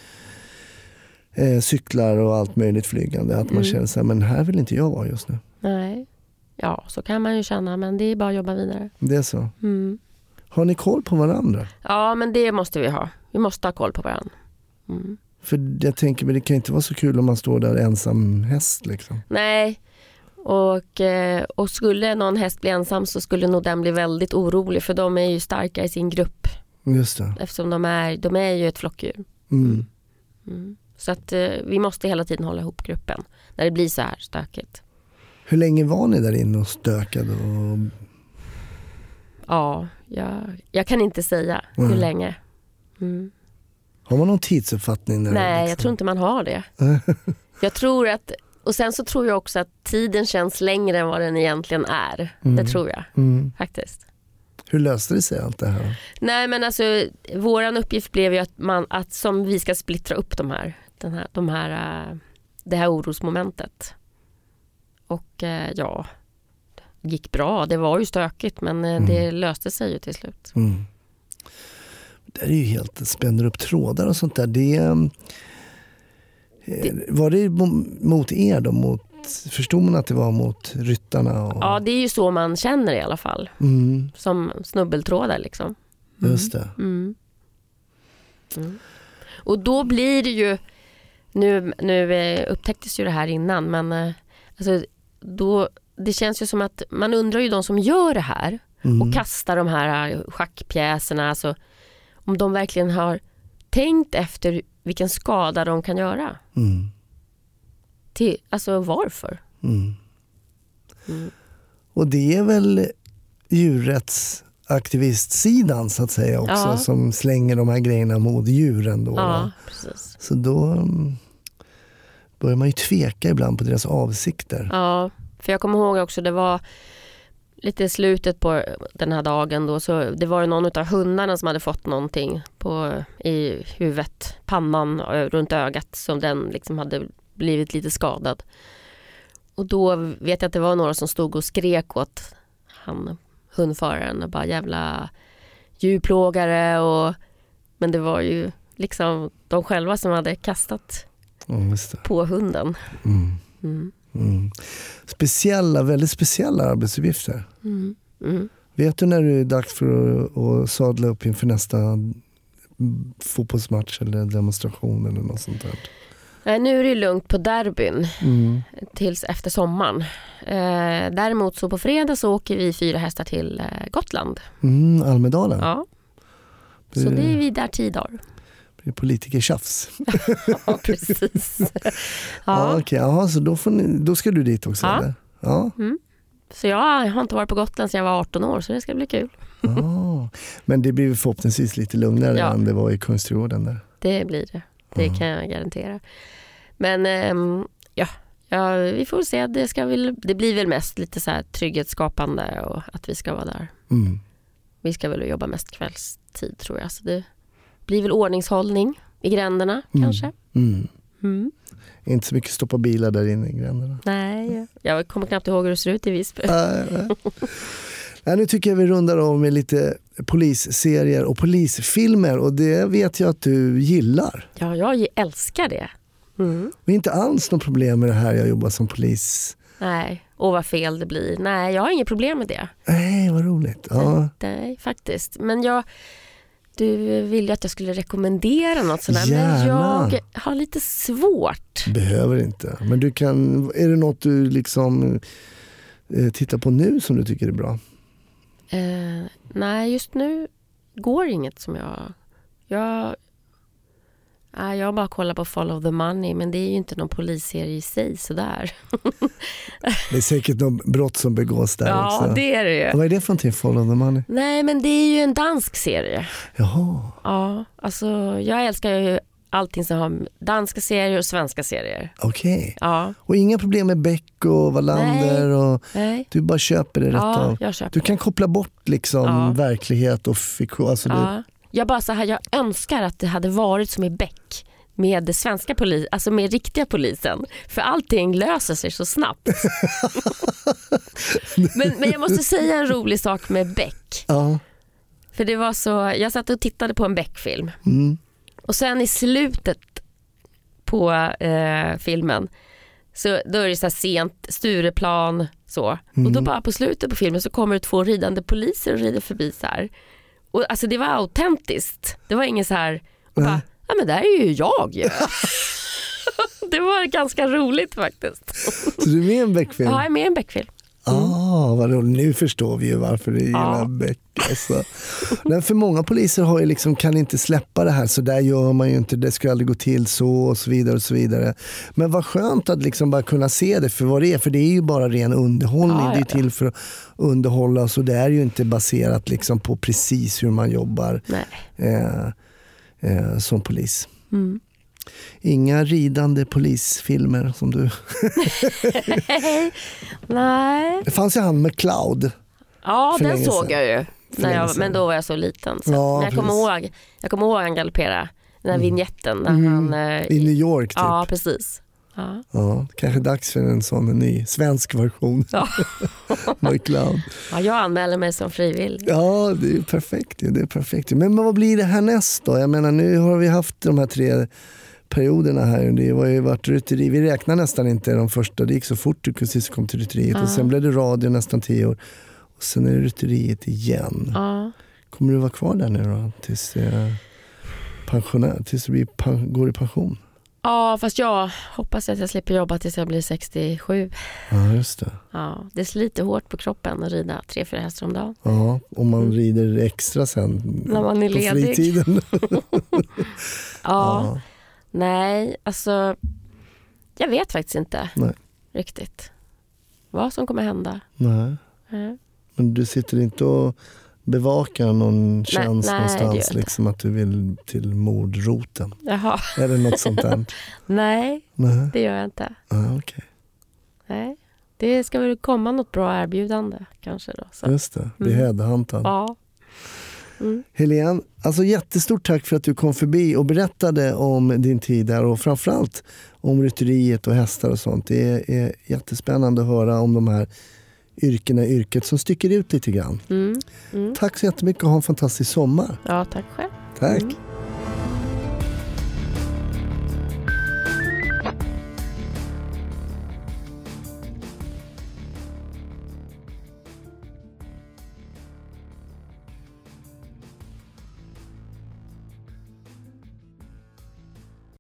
eh, cyklar och allt möjligt flygande. Att man Mm. känner så här, men här vill inte jag vara just nu. Nej. Ja, så kan man ju känna men det är bara att jobba vidare. Det är så. Mm. Har ni koll på varandra? Ja, men det måste vi ha. Vi måste ha koll på varandra. Mm. För jag tänker, men det kan inte vara så kul om man står där ensam häst liksom. Nej, och, eh, och skulle någon häst bli ensam så skulle nog den bli väldigt orolig för de är ju starka i sin grupp Just det. eftersom de är, de är ju ett flockdjur. Mm. Mm. Så att eh, vi måste hela tiden hålla ihop gruppen när det blir så här stökigt. Hur länge var ni där inne och stökade? Och... Ja, jag, jag kan inte säga Mm. hur länge. Mm. Har man någon tidsuppfattning? Det Nej, liksom- jag tror inte man har det. Jag tror att, och sen så tror jag också att tiden känns längre än vad den egentligen är. Mm. Det tror jag Mm. faktiskt. Hur löste det sig allt det här? Nej men alltså våran uppgift blev ju att, man, att som vi ska splittra upp de här, den här, de här, äh, det här orosmomentet. Och äh, ja, det gick bra. Det var ju stökigt men äh, det löste sig ju till slut. Mm. Det är ju helt, spänner upp trådar och sånt där. Det, eh, var det mo- mot er då? Mot, förstod man att det var mot ryttarna? Och, Ja det är ju så man känner i alla fall. mm, Som snubbeltrådar liksom. just det. Mm. Mm. Och då blir det ju, nu, nu eh, upptäcktes ju det här innan, men eh, alltså, då, det känns ju som att man undrar ju de som gör det här Mm. och kastar de här schackpjäserna, alltså, om de verkligen har tänkt efter vilken skada de kan göra. Mm. Till, alltså varför? Mm. Mm. Och det är väl djurrättsaktivistsidan så att säga också Ja. som slänger de här grejerna mot djuren då. Ja. Så då mm, börjar man ju tveka ibland på deras avsikter. Ja, för jag kommer ihåg också det var lite i slutet på den här dagen då så det var ju någon av hundarna som hade fått någonting på, i huvudet, pannan runt ögat som den liksom hade blivit lite skadad. Och då vet jag att det var några som stod och skrek åt han hundföraren och bara jävla djurplågare och men det var ju liksom de själva som hade kastat det. på hunden. Mm. Mm. Mm. Speciella, väldigt speciella arbetsuppgifter. Mm. Mm. Vet du när det är dags för att, att sadla upp inför nästa fotbollsmatch eller demonstration eller något sånt där? Nej, nu är det lugnt på derbyn Mm. tills efter sommaren. Eh, däremot så på fredag så åker vi fyra hästar till eh, Gotland. Mm, Almedalen? Ja. Så det är vi där tio dagar. Politikertjafs. Ja, precis. Ja. ja. okej. Jaha, så då, ni, då ska du dit också Ja. eller? Ja. Så jag har inte varit på Gotland sedan jag var 18 år så det ska bli kul. ja. Men det blir förhoppningsvis lite lugnare Ja. än det var i Kungsträdgården där. Det blir det. Det Ja. kan jag garantera. Men ehm, ja, ja, vi får se. Det, ska väl, det blir väl mest lite så här trygghetsskapande och att vi ska vara där. Mm. Vi ska väl jobba mest kvällstid tror jag. Så det blir väl ordningshållning i gränderna Mm. kanske. Mm. Mm. Inte så mycket stoppa bilar där inne i gränderna. Nej, jag kommer knappt ihåg hur det ser ut i Visby. Nej, nej. Nej, nu tycker jag vi rundar av med lite polisserier och polisfilmer och det vet jag att du gillar. Ja, jag älskar det. Mm. Och inte alls något problem med det här jag jobbar som polis. Nej, och vad fel det blir. Nej, jag har inget problem med det. Nej, vad roligt. Ja. Nej, faktiskt. Men jag... Du ville att jag skulle rekommendera något sånt där, men Gärna. jag har lite svårt. Behöver inte. Men du kan, är det något du liksom eh, tittar på nu som du tycker är bra? Eh, nej, just nu går inget som jag... Jag, jag bara kollar på Follow the Money, men det är ju inte någon polisserie i sig sådär. Det är säkert något brott som begås där ja, också. det är det ju. Vad är det för någonting, Follow the money? Nej, men det är ju en dansk serie. Jaha, Ja, alltså jag älskar ju allting som har danska serier och svenska serier. okej. Ja, Och inga problem med Beck och Wallander och nej. du bara köper det rätt Ja, av. jag köper Du kan koppla bort liksom Ja. verklighet och fiktion. Alltså Ja. Jag bara så här, jag önskar att det hade varit som i Beck med det svenska polis, alltså med riktiga polisen. För allting löser sig så snabbt. men, men jag måste säga en rolig sak med Beck. ja. För det var så, jag satt och tittade på en Beck-film Mm. och sen i slutet på eh, filmen så då är det så här sent, Stureplan så. Och Mm. då bara på slutet på filmen så kommer det två ridande poliser och rider förbi så här. Och alltså det var autentiskt. Det var ingen så här, och bara, ja men där är ju jag ju. det var ganska roligt faktiskt. Så du är med i en Beck-film? Ja, jag är med i en Beck-film. Ah, vad roligt. Nu förstår vi ju varför du gillar Ja. Beck. Alltså. Nej, för många poliser har ju liksom, kan inte släppa det här, så där gör man ju inte, det skulle aldrig gå till så och så vidare. och så vidare. Men vad skönt att liksom bara kunna se det för vad det är, för det är ju bara ren underhållning. Ja, Det är till för att underhålla, så det är ju inte baserat liksom på precis hur man jobbar eh, eh, som polis. Mm. Inga ridande polisfilmer som du... Nej. Det fanns ju han med Cloud. Ja, den länge såg sedan. jag ju. När jag, sedan. men då var jag så liten. Så. Ja, men jag kommer. Mm. ihåg, jag kommer ihåg han galopperade. Den här vignetten. När han, eh, I New York typ. Ja, precis. Ja. Ja, kanske dags för en sån ny svensk version. Ja. ja, jag anmäler mig som frivillig. Ja, det är perfekt. Det är perfekt. Men vad blir det härnäst då? Jag menar, nu har vi haft de här tre perioderna här. Det har ju varit rytteri. Vi räknar nästan inte de första. Det gick så fort du sist kom till rytteriet. Ja. Och sen blev det radio nästan tio år. Och sen är det rytteriet igen. Ja. Kommer du vara kvar där nu då? Tills, eh, pensionär, tills du blir, går i pension? ja, fast jag hoppas att jag slipper jobba tills jag blir 67. Ja, just det. Ja, det sliter hårt på kroppen att rida tre, fyra hästar om dagen. Ja, om man rider extra sen När man är på ledig. fritiden. Ja. Nej, alltså jag vet faktiskt inte Nej. riktigt vad som kommer hända. Nej. Nej. Men du sitter inte och bevakar någon tjänst nej, någonstans, inte. liksom att du vill till mordroten? Jaha, Är det något sånt där? nej Nej, det gör jag inte. ah, okej. Nej. Det ska väl komma något bra erbjudande kanske då. Så. Just det, bli Mm. headhuntad. Ja. Mm. Helene, alltså jättestort tack för att du kom förbi och berättade om din tid där och framförallt om rytteriet och hästar och sånt. Det är, är jättespännande att höra om de här yrkena i yrket som sticker ut lite grann. Mm. Mm. Tack så jättemycket och ha en fantastisk sommar. Ja, tack själv. Tack. Mm.